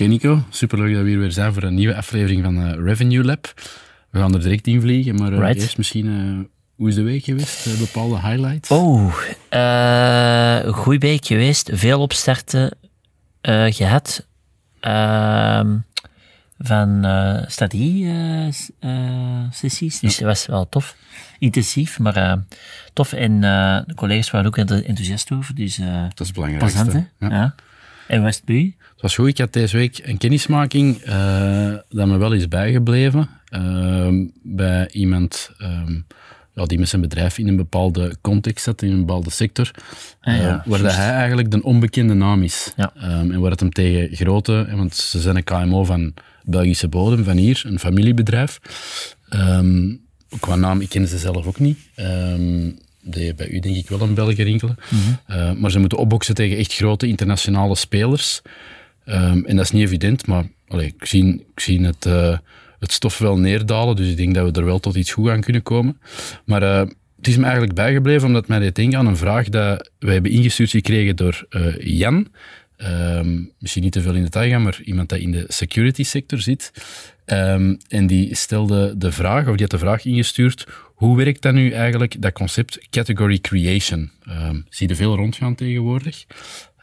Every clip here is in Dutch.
Oké Nico, superleuk dat we hier weer zijn voor een nieuwe aflevering van uh, Revenue Lab. We gaan er direct in vliegen, maar uh, Right. eerst misschien, uh, hoe is de week geweest? Bepaalde highlights? Oh, uh, goede week geweest. Veel opstarten gehad. Uh, van strategie-sessies. dus dat was wel tof. Intensief, maar tof. En de collega's waren ook enthousiast over. Dus, dat is belangrijk. Ja. ja. En was het bij? Het was goed. Ik had deze week een kennismaking uh, dat me wel is bijgebleven. Uh, bij iemand um, ja, die met zijn bedrijf in een bepaalde context zat, in een bepaalde sector. Ah, ja, uh, waar dat hij eigenlijk de onbekende naam is. Ja. Um, en waar het hem tegen grote, want ze zijn een KMO van Belgische bodem, van hier, een familiebedrijf. Um, qua naam, ik ken ze zelf ook niet. De, bij u denk ik wel een België rinkelen. Mhm. Mm -hmm. uh, maar ze moeten opboksen tegen echt grote internationale spelers. Um, en dat is niet evident, maar allee, ik, zie, zie het, stof wel neerdalen. Dus ik denk dat we er wel tot iets goed aan kunnen komen. Maar uh, het is me eigenlijk bijgebleven omdat mij dit denkt aan een vraag dat wij hebben ingestuurd gekregen door Jan. Um, misschien niet te veel in detail gaan, maar iemand dat in de security sector zit. Um, en die stelde de vraag, of die had de vraag ingestuurd, hoe werkt dat nu eigenlijk, dat concept category creation? Um, zie je veel rondgaan tegenwoordig.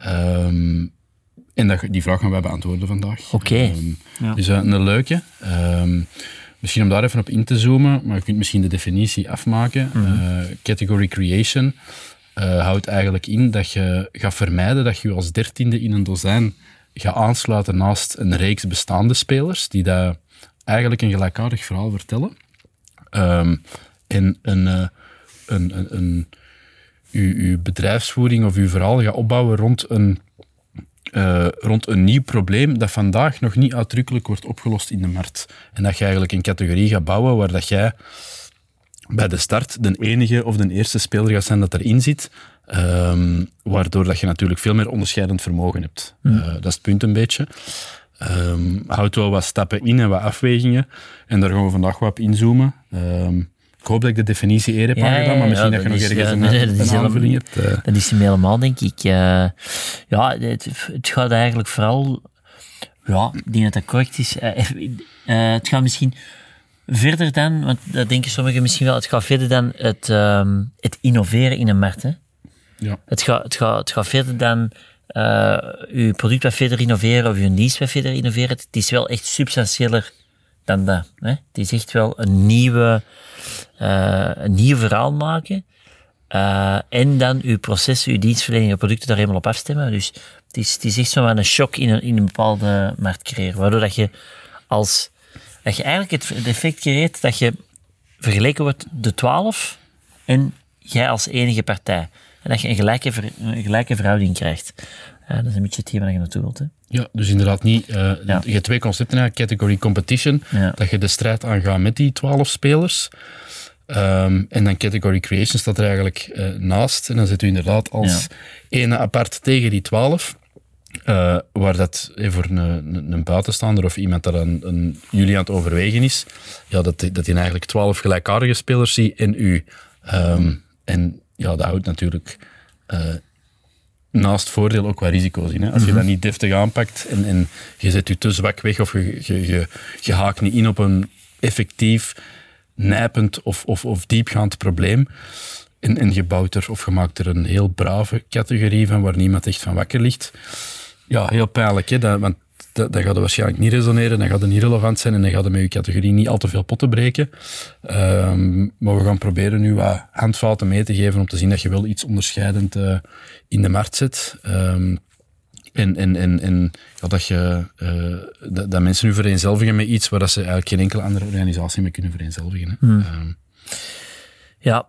Um, en dat, die vraag gaan wij beantwoorden vandaag. Oké. Okay. Ja. Dus uh, een leuke. misschien om daar even op in te zoomen, maar je kunt misschien de definitie afmaken. Mm -hmm. uh, category creation uh, houdt eigenlijk in dat je gaat vermijden dat je als dertiende in een dozijn gaat aansluiten naast een reeks bestaande spelers, die dat eigenlijk een gelijkaardig verhaal vertellen. Um, en een, uh, een, een, een, uw, uw bedrijfsvoering of uw verhaal gaat opbouwen rond een, uh, rond een nieuw probleem dat vandaag nog niet uitdrukkelijk wordt opgelost in de markt. En dat je eigenlijk een categorie gaat bouwen waar dat jij bij de start de enige of de eerste speler gaat zijn dat erin zit, um, waardoor dat je natuurlijk veel meer onderscheidend vermogen hebt. Mm. Uh, dat is het punt een beetje. Um, houdt wel wat stappen in en wat afwegingen. En daar gaan we vandaag wat op inzoomen. Um, ik hoop dat ik de definitie eer heb ja, aangedaan, maar misschien ja, dat je nog ergens ja, een, nee, een dat is aanvulling hebt. Uh. Dat is hem helemaal, denk ik. Uh, ja, het, het, gaat eigenlijk vooral... Ja, ik denk dat dat correct is. Uh, het gaat misschien verder dan, want dat denken sommigen misschien wel, het gaat verder dan het, um, het innoveren in een markt. Hè? Ja. Het, gaat, het, gaat, het gaat verder dan je product wat verder innoveren of je dienst wat verder innoveren. Het is wel echt substantiëler dan dat. Hè? Het is echt wel een nieuwe, uh, een nieuw verhaal maken. Uh, en dan uw proces, uw dienstverlening, uw producten daar helemaal op afstemmen. Dus het is, het is echt een shock in een, in een bepaalde markt creëren. Waardoor dat je als dat je eigenlijk het, effect creëert dat je vergeleken wordt de twaalf en jij als enige partij. En dat je een gelijke, ver, gelijke verhouding krijgt. Uh, dat is een beetje het thema dat je naartoe wilt. Ja, dus inderdaad niet. Uh, ja. Je hebt twee concepten, hè. category competition, ja. dat je de strijd aangaat met die twaalf spelers. Um, en dan category creation staat er eigenlijk uh, naast. En dan zit u inderdaad als ja. ene apart tegen die twaalf. Uh, waar dat eh, voor een, een, een, buitenstaander of iemand dat een, een, jullie aan het overwegen is, ja, dat, dat je eigenlijk twaalf gelijkaardige spelers ziet in u. Um, en ja, dat houdt natuurlijk uh, naast voordeel ook wat risico's in. Hè? Als je dat niet deftig aanpakt en, en je zet je te zwak weg of je, je, je, je haakt niet in op een effectief, nijpend of, of, of diepgaand probleem, en, en je bouwt er of je maakt er een heel brave categorie van waar niemand echt van wakker ligt. Ja, heel pijnlijk, hè? Dat, want dat, dat gaat er waarschijnlijk niet resoneren, dan gaat niet relevant zijn en dan gaat het met je categorie niet al te veel potten breken. Um, maar we gaan proberen nu wat handvaten mee te geven om te zien dat je wel iets onderscheidend uh, in de markt zet. Um, en, en, en, en ja, dat, je, uh, dat, dat, mensen nu vereenzelvigen met iets waar dat ze eigenlijk geen enkele andere organisatie mee kunnen vereenzelvigen. Hè? Hmm. Um, ja,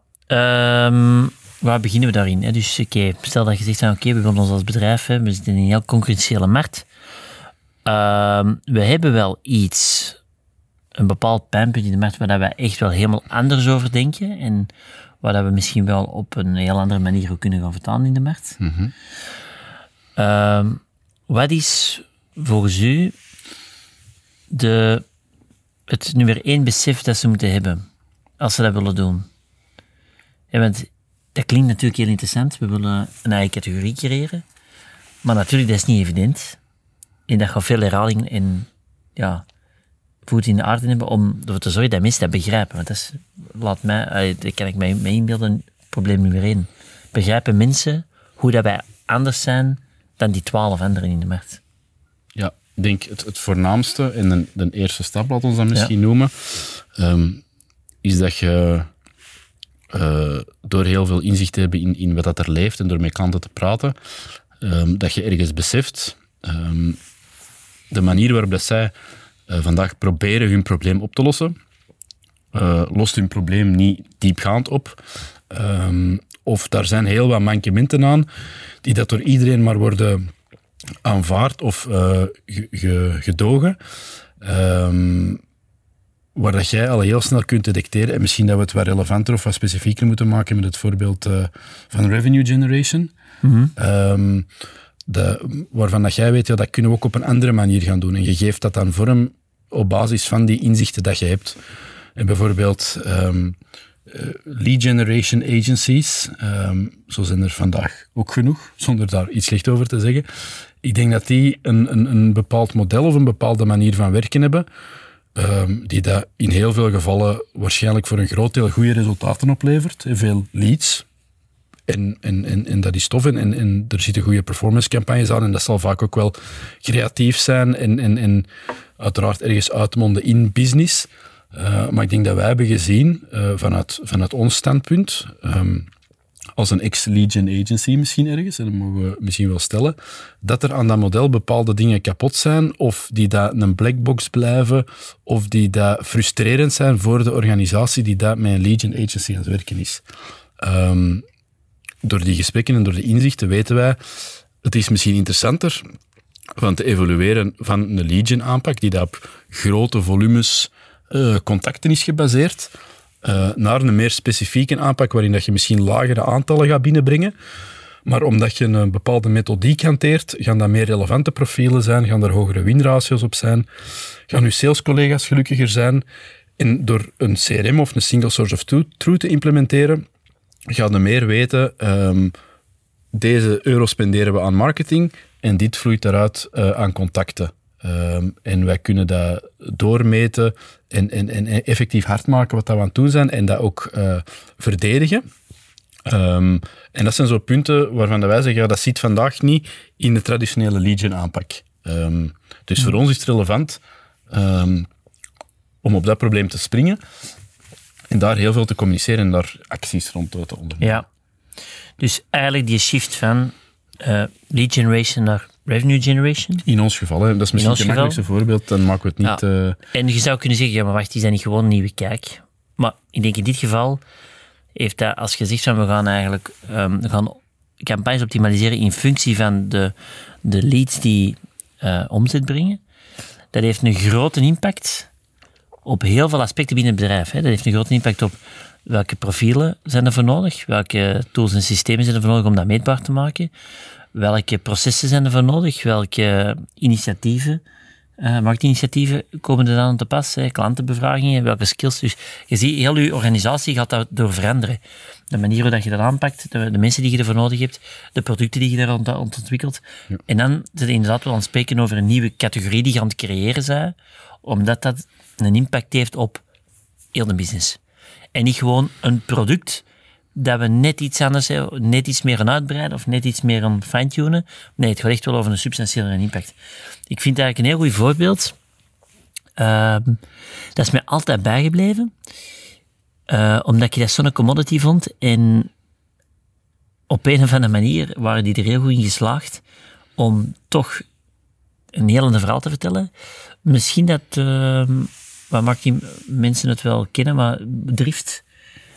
waar beginnen we daarin? Hè? Dus okay, stel dat je zegt, oké, okay, we willen ons als bedrijf, hè, we zitten in een heel concurrentiële markt. Ehm, we hebben wel iets, een bepaald pijnpunt in de markt waar wij echt wel helemaal anders over denken en waar dat we misschien wel op een heel andere manier ook kunnen gaan vertalen in de markt. Ehm, wat is volgens u de, het nummer één besef dat ze moeten hebben als ze dat willen doen? Ja, want dat klinkt natuurlijk heel interessant. We willen een eigen categorie creëren. Maar natuurlijk, dat is niet evident. En dat gaat veel herhaling en ja, voet in de aarde hebben om ervoor te zorgen dat mensen dat begrijpen. Want dat is, laat mij, dat kan ik mij, mij inbeelden, probleem nummer één. Begrijpen mensen hoe dat wij anders zijn dan die twaalf anderen in de markt? Ja, ik denk het, het voornaamste en de, de eerste stap, laten we dat misschien noemen, ehm, is dat je eh, door heel veel inzicht te hebben in, in wat dat er leeft en door met klanten te praten, ehm, dat je ergens beseft ehm, de manier waarop dat zij eh, vandaag proberen hun probleem op te lossen, eh, lost hun probleem niet diepgaand op. Ehm, of daar zijn heel wat mankementen aan, die dat door iedereen maar worden aanvaard of uh, gedogen. Um, waar dat jij al heel snel kunt detecteren, en misschien dat we het wat relevanter of wat specifieker moeten maken met het voorbeeld uh, van revenue generation. Mm -hmm. um, waarvan dat jij weet, ja, dat kunnen we ook op een andere manier gaan doen. En je geeft dat dan vorm op basis van die inzichten dat je hebt. En bijvoorbeeld um, uh, lead generation agencies, um, zo zijn er vandaag ook genoeg, zonder daar iets slecht over te zeggen. Ik denk dat die een, een, een bepaald model of een bepaalde manier van werken hebben, um, die dat in heel veel gevallen waarschijnlijk voor een groot deel goede resultaten oplevert. Veel leads, en, en, en, dat is tof. En, en, en er zitten goede performance campagnes aan. En dat zal vaak ook wel creatief zijn. En, en, en uiteraard ergens uitmonden in business. Uh, maar ik denk dat wij hebben gezien, uh, vanuit, vanuit ons standpunt, um, als een ex-Legion agency misschien ergens, en dat mogen we misschien wel stellen, dat er aan dat model bepaalde dingen kapot zijn, of die dat een blackbox blijven, of die dat frustrerend zijn voor de organisatie die dat met een Legion agency aan het werken is. Um, door die gesprekken en door de inzichten weten wij, het is misschien interessanter van te evolueren van een Legion aanpak, die daar op grote volumes uh, contacten is gebaseerd, uh, naar een meer specifieke aanpak waarin dat je misschien lagere aantallen gaat binnenbrengen. Maar omdat je een bepaalde methodiek hanteert, gaan dat meer relevante profielen zijn, gaan er hogere winratio's op zijn, gaan je salescollega's gelukkiger zijn. En door een CRM of een single source of truth te implementeren, gaan we meer weten, um, deze euro spenderen we aan marketing en dit vloeit daaruit uh, aan contacten. Um, en wij kunnen dat doormeten en, en, en effectief hard maken wat dat we aan het doen zijn en dat ook uh, verdedigen. Um, en dat zijn zo punten waarvan wij zeggen, ja, dat zit vandaag niet in de traditionele Legion aanpak. Um, dus voor ons is het relevant om op dat probleem te springen. En daar heel veel te communiceren en daar acties rond te ondernemen. Ja. Dus eigenlijk die shift van uh, lead generation naar revenue generation. In ons geval, hè. dat is misschien het makkelijkste voorbeeld, dan maken we het niet... Ja. Uh... En je zou kunnen zeggen, ja, maar wacht, is dat niet gewoon een nieuwe kijk? Maar ik denk in dit geval heeft dat, als je zegt van we gaan eigenlijk um, we gaan campagnes optimaliseren in functie van de, de leads die uh, omzet brengen, dat heeft een grote impact op heel veel aspecten binnen het bedrijf. Hè. Dat heeft een grote impact op welke profielen zijn er voor nodig, welke tools en systemen zijn er voor nodig om dat meetbaar te maken, welke processen zijn er voor nodig, welke initiatieven, uh, marktinitiatieven komen er dan te pas, hè, klantenbevragingen, welke skills. Dus je ziet, heel je organisatie gaat daardoor veranderen. De manier waarop je dat aanpakt, de, de, mensen die je ervoor nodig hebt, de producten die je daar ont ontwikkelt. Ja. En dan zit je inderdaad wel aan het spreken over een nieuwe categorie die je aan het creëren zijn, omdat dat een impact heeft op heel de business. En niet gewoon een product dat we net iets anders hebben, net iets meer aan uitbreiden of net iets meer aan fine-tunen. Nee, het gaat echt wel over een substantiële impact. Ik vind eigenlijk een heel goed voorbeeld. Uh, dat is mij altijd bijgebleven. Uh, omdat je dat zo'n commodity vond. En op een of andere manier waren die er heel goed in geslaagd om toch een heel ander verhaal te vertellen. Misschien dat uh, wat maakt die mensen het wel kennen, maar Drift,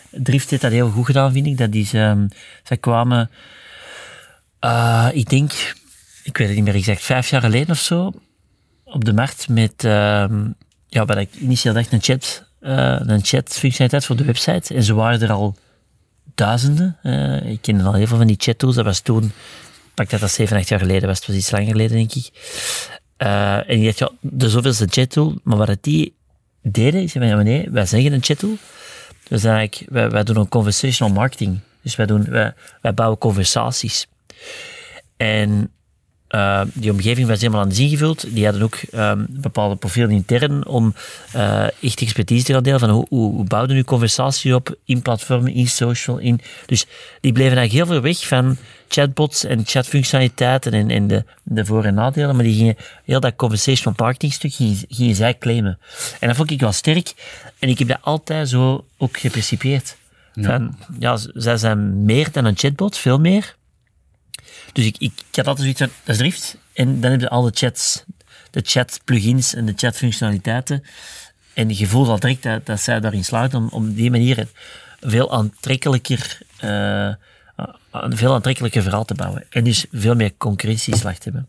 Drift heeft dat heel goed gedaan, vind ik. Dat is, um, zij kwamen, uh, ik denk, ik weet het niet meer exact, vijf jaar geleden of zo, op de markt met, ehm, ja, wat ik initieel dacht, een chat, uh, een chatfunctionaliteit voor de website. En ze waren er al duizenden. Uh, ik kende al heel veel van die chat-tools. Dat was toen, pak dat dat 7, 8 jaar geleden was. Het was iets langer geleden, denk ik. Uh, en ik dacht, ja, de zoveelste chat-tool. Maar wat die deden, is, ja, nee, wij zeggen een chat-tool. Dus eigenlijk, wij, wij doen een conversational marketing. Dus wij, doen, wij, wij bouwen conversaties. En uh, die omgeving was helemaal anders ingevuld. Die hadden ook um, bepaalde profielen intern om uh, echt expertise te gaan delen van hoe, hoe, hoe bouwden nu conversatie op in platformen, in social. In, dus die bleven eigenlijk heel veel weg van chatbots en chatfunctionaliteiten en, en de, de voor- en nadelen, maar die gingen heel dat conversational marketing stuk gingen, gingen zij claimen. En dat vond ik wel sterk en ik heb dat altijd zo ook gepercipieerd. Ja. Van, ja, zij zijn meer dan een chatbot, veel meer. Dus ik, ik, ik had altijd zoiets van, dat is Drift. En dan heb je al de chats, de chat-plugins en de chat-functionaliteiten. En je voelt al direct dat, zij daarin slaagt om, om die manier een veel aantrekkelijker, uh, een veel aantrekkelijker verhaal te bouwen. En dus veel meer concurrentieslag te hebben.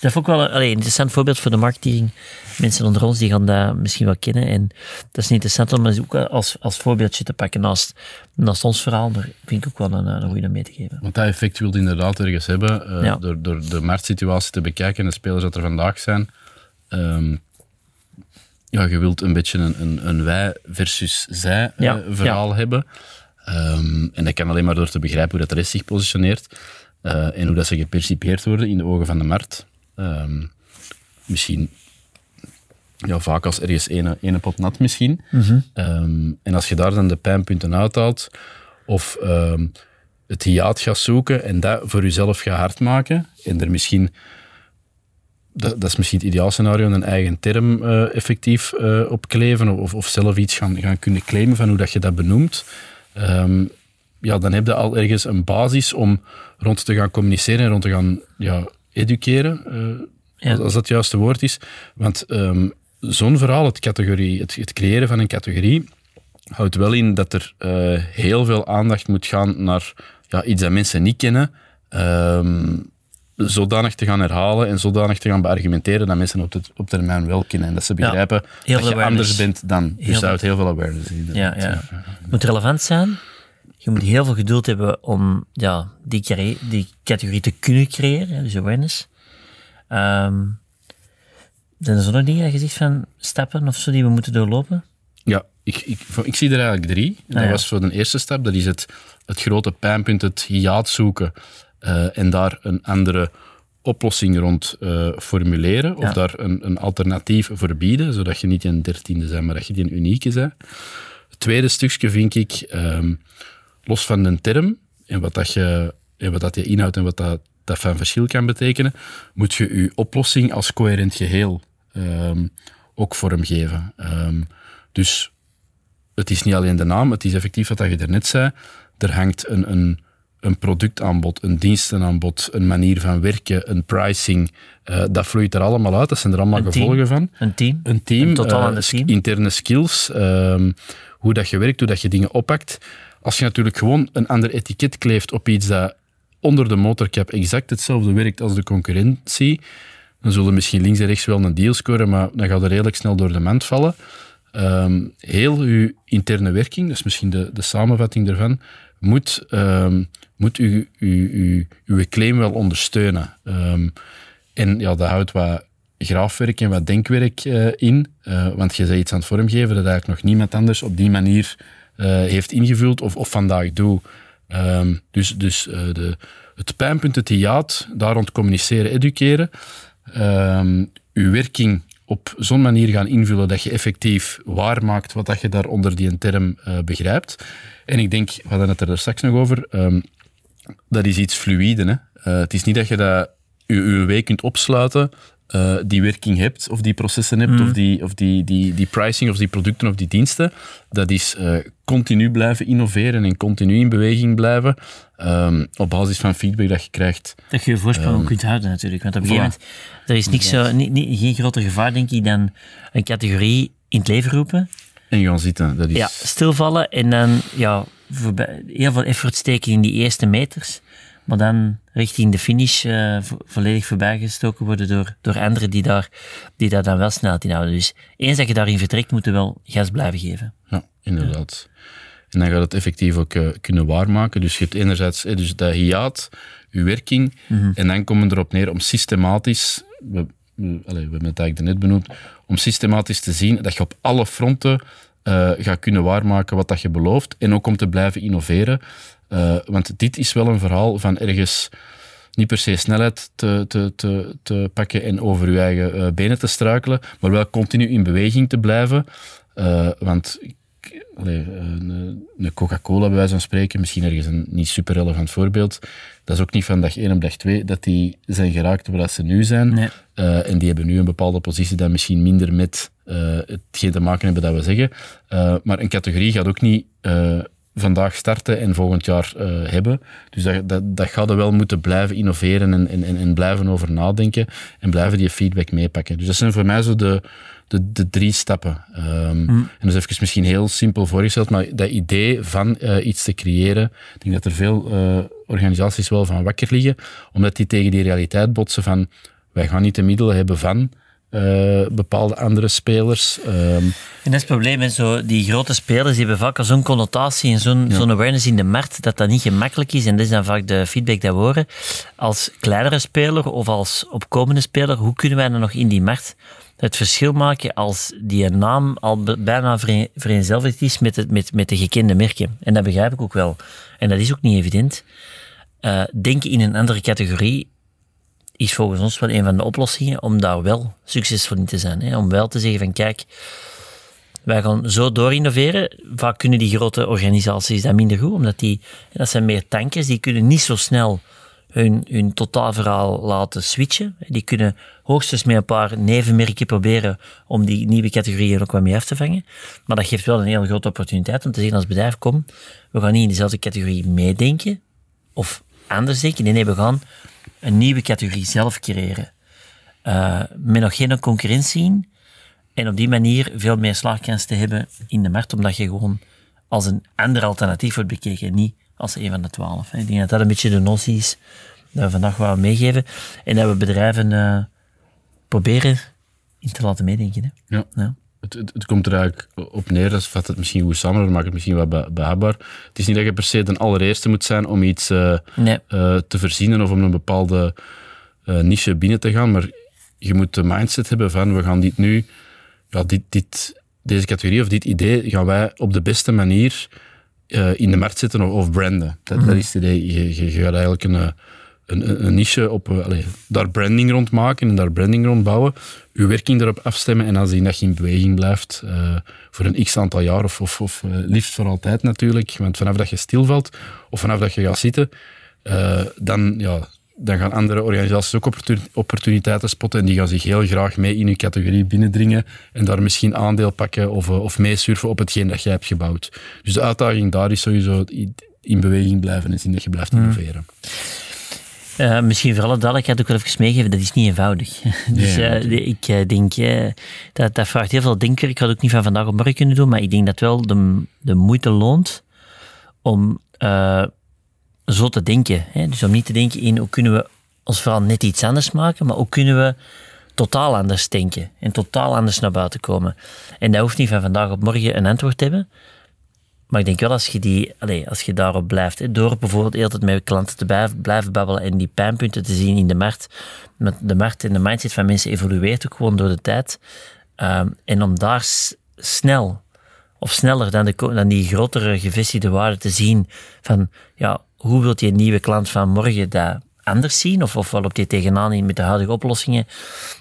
Dat vond ik wel een, een interessant voorbeeld voor de marketing. Mensen onder ons die gaan dat misschien wel kennen. En dat is niet interessant om het ook als, als voorbeeldje te pakken naast, naast ons verhaal. Maar vind ik ook wel een, een goede mee te geven. Want dat effect wil je inderdaad ergens hebben. Uh, ja. door, door de marktsituatie te bekijken en de spelers dat er vandaag zijn. Um, ja, je wilt een beetje een, een, een wij versus zij ja. uh, verhaal ja. hebben. Um, en dat kan alleen maar door te begrijpen hoe dat de rest zich positioneert. Uh, en hoe dat ze gepercipieerd worden in de ogen van de markt. Um, misschien ja, vaak als ergens ene, ene pot nat misschien. Mm -hmm. um, en als je daar dan de pijnpunten uithaalt, of um, het hiaat gaat zoeken en dat voor jezelf gaat hard maken, en er misschien, dat, dat is misschien het ideaalscenario, een eigen term uh, effectief uh, opkleven, of, of zelf iets gaan, gaan kunnen claimen van hoe dat je dat benoemt, ja, dan heb je al ergens een basis om rond te gaan communiceren en rond te gaan ja, educeren. Uh, ja. als, dat het juiste woord is. Want um, zo'n verhaal, het, categorie, het, het, creëren van een categorie, houdt wel in dat er uh, heel veel aandacht moet gaan naar ja, iets dat mensen niet kennen. Um, zodanig te gaan herhalen en zodanig te gaan beargumenteren dat mensen op, het, op termijn wel kennen. En dat ze begrijpen ja, dat je awareness. anders bent dan. Dus daar houdt heel veel awareness in. Ja, ja. Moet relevant zijn. Je moet heel veel geduld hebben om ja, die, die categorie te kunnen creëren, dus awareness. Um, zijn er zo nog dingen dat je zegt van stappen of zo die we moeten doorlopen? Ja, ik, ik, ik zie er eigenlijk drie. Dat ah, ja. was voor de eerste stap, dat is het, het grote pijnpunt, het hiaat zoeken uh, en daar een andere oplossing rond uh, formuleren, of ja. daar een, een, alternatief voor bieden, zodat je niet een dertiende bent, maar dat je die een unieke bent. Het tweede stukje vind ik, um, los van de term en wat dat je, en wat dat je inhoudt en wat dat, dat van verschil kan betekenen, moet je je oplossing als coherent geheel um, ook vormgeven. Um, dus het is niet alleen de naam, het is effectief wat je daarnet zei. Er hangt een, een, een productaanbod, een dienstenaanbod, een manier van werken, een pricing. Uh, dat vloeit er allemaal uit. Dat zijn er allemaal een gevolgen team. van. Een team. Een team. Een totaal uh, team. Interne skills. Um, hoe dat je werkt, hoe dat je dingen oppakt. Als je natuurlijk gewoon een ander etiket kleeft op iets dat onder de motorcap exact hetzelfde werkt als de concurrentie, dan zullen misschien links en rechts wel een deal scoren, maar dan gaat er redelijk snel door de mand vallen. Um, heel uw interne werking, is misschien de, de samenvatting daarvan, moet, um, moet u, u, uw claim wel ondersteunen. Um, en ja, dat houdt wat graafwerk en wat denkwerk uh, in, uh, want je bent iets aan het vormgeven dat eigenlijk nog niemand anders op die manier heeft ingevuld of, of vandaag doet. Um, dus dus uh, de, het pijnpunt, het hiaat, daar rond communiceren, educeren. Um, uw werking op zo'n manier gaan invullen dat je effectief waar maakt wat dat je daar onder die term uh, begrijpt. En ik denk, we hadden het er straks nog over, um, dat is iets fluïde. Hè? Het is niet dat je dat je, je week kunt opsluiten uh, die werking hebt, of die processen hebt, mm. of, die, of die, die, die pricing, of die producten of die diensten. Dat is uh, continu blijven innoveren en continu in beweging blijven. Um, op basis van feedback dat je krijgt. Dat je je voorsprong um, kunt houden natuurlijk. Want op een gegeven moment, er is niks zo, niet, niet, geen groter gevaar, denk ik, dan een categorie in het leven roepen. En gaan zitten. Dat is... Ja, stilvallen en dan ja, voorbij, heel veel effort steken in die eerste meters. Maar dan richting de finish uh, volledig voorbijgestoken worden door, door anderen die daar, die daar dan wel snelheid in houden. Dus eens dat je daarin vertrekt, moet je wel gas blijven geven. Ja, inderdaad. En dan gaat het effectief ook uh, kunnen waarmaken. Dus je hebt enerzijds eh, dus dat hiaat, je werking, Mhm. en dan komen we erop neer om systematisch, we, we, allee, we hebben het eigenlijk net benoemd, om systematisch te zien dat je op alle fronten uh, gaat kunnen waarmaken wat dat je belooft. En ook om te blijven innoveren. Uh, want dit is wel een verhaal van ergens niet per se snelheid te, te, te, te pakken en over je eigen uh, benen te struikelen, maar wel continu in beweging te blijven. Uh, want allee, een, een Coca-Cola, bij wijze van spreken, misschien ergens een niet super relevant voorbeeld, dat is ook niet van dag 1 op dag 2 dat die zijn geraakt waar ze nu zijn. Nee. Uh, en die hebben nu een bepaalde positie dat misschien minder met hetgeen te maken hebben dat we zeggen. Maar een categorie gaat ook niet vandaag starten en volgend jaar hebben. Dus dat, dat, dat gaat er wel moeten blijven innoveren en, en, en blijven over nadenken en blijven die feedback meepakken. Dus dat zijn voor mij zo de, de, de drie stappen. Um, mm. En dat is even misschien heel simpel voorgesteld, maar dat idee van uh, iets te creëren, ik denk dat er veel uh, organisaties wel van wakker liggen, omdat die tegen die realiteit botsen van wij gaan niet de middelen hebben van uh, bepaalde andere spelers. Um, en dat is het probleem, hè? Zo, die grote spelers die hebben vaak al zo'n connotatie en zo'n ja. zo'n awareness in de markt dat dat niet gemakkelijk is. En dat is dan vaak de feedback dat we horen. Als kleinere speler of als opkomende speler, hoe kunnen wij dan nog in die markt het verschil maken als die naam al bijna vereenzelvigd is met, het, met, met de gekende merken. En dat begrijp ik ook wel. En dat is ook niet evident. Uh, denken in een andere categorie is volgens ons wel een van de oplossingen om daar wel succesvol in te zijn. Hè? Om wel te zeggen van kijk, wij gaan zo door innoveren. Vaak kunnen die grote organisaties dat minder goed, omdat die, dat zijn meer tankers, die kunnen niet zo snel hun, hun totaalverhaal laten switchen. Die kunnen hoogstens met een paar nevenmerken proberen om die nieuwe categorieën ook wat mee af te vangen. Maar dat geeft wel een hele grote opportuniteit om te zeggen als bedrijf, kom, we gaan niet in dezelfde categorie meedenken of anders denken. Nee, nee, we gaan een nieuwe categorie zelf creëren. Uh, met nog geen concurrentie in. En op die manier veel meer slaagkans te hebben in de markt, omdat je gewoon als een ander alternatief wordt bekeken, niet als een van de twaalf. Ik denk dat dat een beetje de notie is dat we vandaag wel meegeven. En dat we bedrijven uh, proberen in te laten meedenken. Hè. Ja. ja. Het, het, het, komt er eigenlijk op neer, dat vat het misschien goed samen, dat maakt het misschien wat behapbaar. Het is niet dat je per se de allereerste moet zijn om iets uh, nee. uh, te verzinnen of om een bepaalde niche binnen te gaan, maar je moet de mindset hebben van, we gaan dit nu, ja, dit, dit, deze categorie of dit idee gaan wij op de beste manier in de markt zetten of, of branden. Dat, mm. dat, is het idee. Je, je, je gaat eigenlijk een, een, een niche op, allez, daar branding rond maken en daar branding rond bouwen. Je werking erop afstemmen en als die dat je in beweging blijft uh, voor een x aantal jaar of, of, of liefst voor altijd natuurlijk. Want vanaf dat je stilvalt of vanaf dat je gaat zitten, dan, ja, dan gaan andere organisaties ook opportuniteiten spotten en die gaan zich heel graag mee in je categorie binnendringen en daar misschien aandeel pakken of, of meesurfen op hetgeen dat jij hebt gebouwd. Dus de uitdaging daar is sowieso in beweging blijven en zien dat je blijft innoveren. Uh, misschien voor alle duidelijkheid ook wel even meegeven, dat is niet eenvoudig. dus Ja, uh, ik uh, denk, dat, dat vraagt heel veel denkwerk. Ik het ook niet van vandaag op morgen kunnen doen, maar ik denk dat wel de, de moeite loont om zo te denken. Hè? Dus om niet te denken in hoe kunnen we ons vooral net iets anders maken, maar hoe kunnen we totaal anders denken en totaal anders naar buiten komen. En dat hoeft niet van vandaag op morgen een antwoord te hebben. Maar ik denk wel als je, die, allez, als je daarop blijft, hè, door bijvoorbeeld altijd met klanten te blijven, babbelen en die pijnpunten te zien in de markt, met de markt en de mindset van mensen evolueert ook gewoon door de tijd. Um, en om daar snel of sneller dan, de, dan die grotere gevestigde waarde te zien van ja, hoe wilt je nieuwe klant van morgen dat anders zien? Of, of wat loopt je tegenaan met de huidige oplossingen?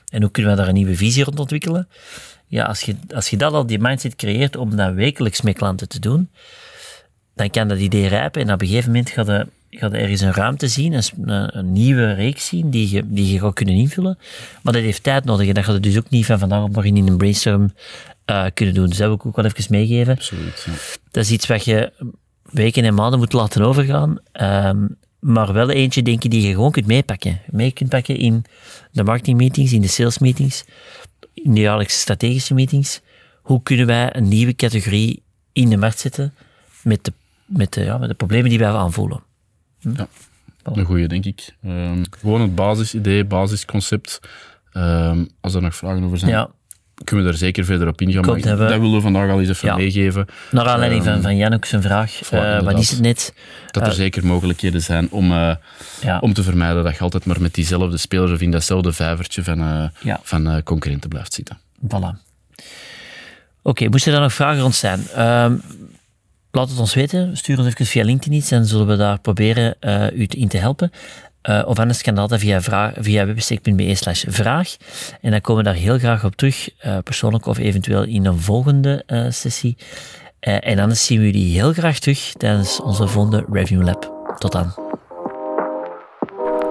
En hoe kunnen we daar een nieuwe visie rond ontwikkelen? Ja, als je, als je dat al, die mindset creëert om dat wekelijks met klanten te doen, dan kan dat idee rijpen en op een gegeven moment gaat er, er ergens een ruimte zien, een, een, nieuwe reeks zien die je, die je gaat kunnen invullen. Maar dat heeft tijd nodig en dat gaat het dus ook niet van vandaag op morgen in een brainstorm uh, kunnen doen. Dus dat wil ik ook wel even meegeven. Absoluut, ja. Dat is iets wat je weken en maanden moet laten overgaan. Um, maar wel eentje, denk ik, die je gewoon kunt meepakken. Mee kunt pakken in de marketingmeetings, in de salesmeetings, in de jaarlijkse strategische meetings. Hoe kunnen wij een nieuwe categorie in de markt zetten met de, met de, ja, met de problemen die wij aanvoelen? Hm? Ja. Een goede, denk ik. Ehm, gewoon het basisidee, basisconcept. Ehm, als er nog vragen over zijn, Ja, kunnen we daar zeker verder op ingaan. Maar ik- hebben- dat willen we vandaag al eens even Ja. meegeven. naar aanleiding Ehm, van, van Jan ook zijn vraag. eh, wat is het net? Dat er Eh, zeker mogelijkheden zijn om, eh, Ja. om te vermijden dat je altijd maar met diezelfde spelers of in datzelfde vijvertje van, Ja. van concurrenten blijft zitten. Voilà. Oké, moesten er nog vragen rond zijn? Ehm, laat het ons weten. Stuur ons even via LinkedIn iets en zullen we daar proberen u in te helpen. Eh, of anders kan dat via, vraag, via websteek.be slash vraag. En dan komen we daar heel graag op terug, eh, persoonlijk of eventueel in een volgende eh, sessie. En anders zien we jullie heel graag terug tijdens onze volgende Review Lab. Tot dan.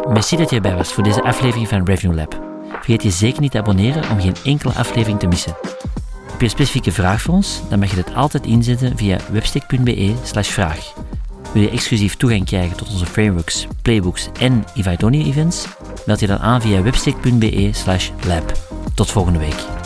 Merci dat je erbij was voor deze aflevering van Review Lab. Vergeet je zeker niet te abonneren om geen enkele aflevering te missen. Heb je een specifieke vraag voor ons? Dan mag je dit altijd inzetten via webstick.be slash vraag. Wil je exclusief toegang krijgen tot onze frameworks, playbooks en Ivaidonia events? Meld je dan aan via webstick.be slash lab. Tot volgende week.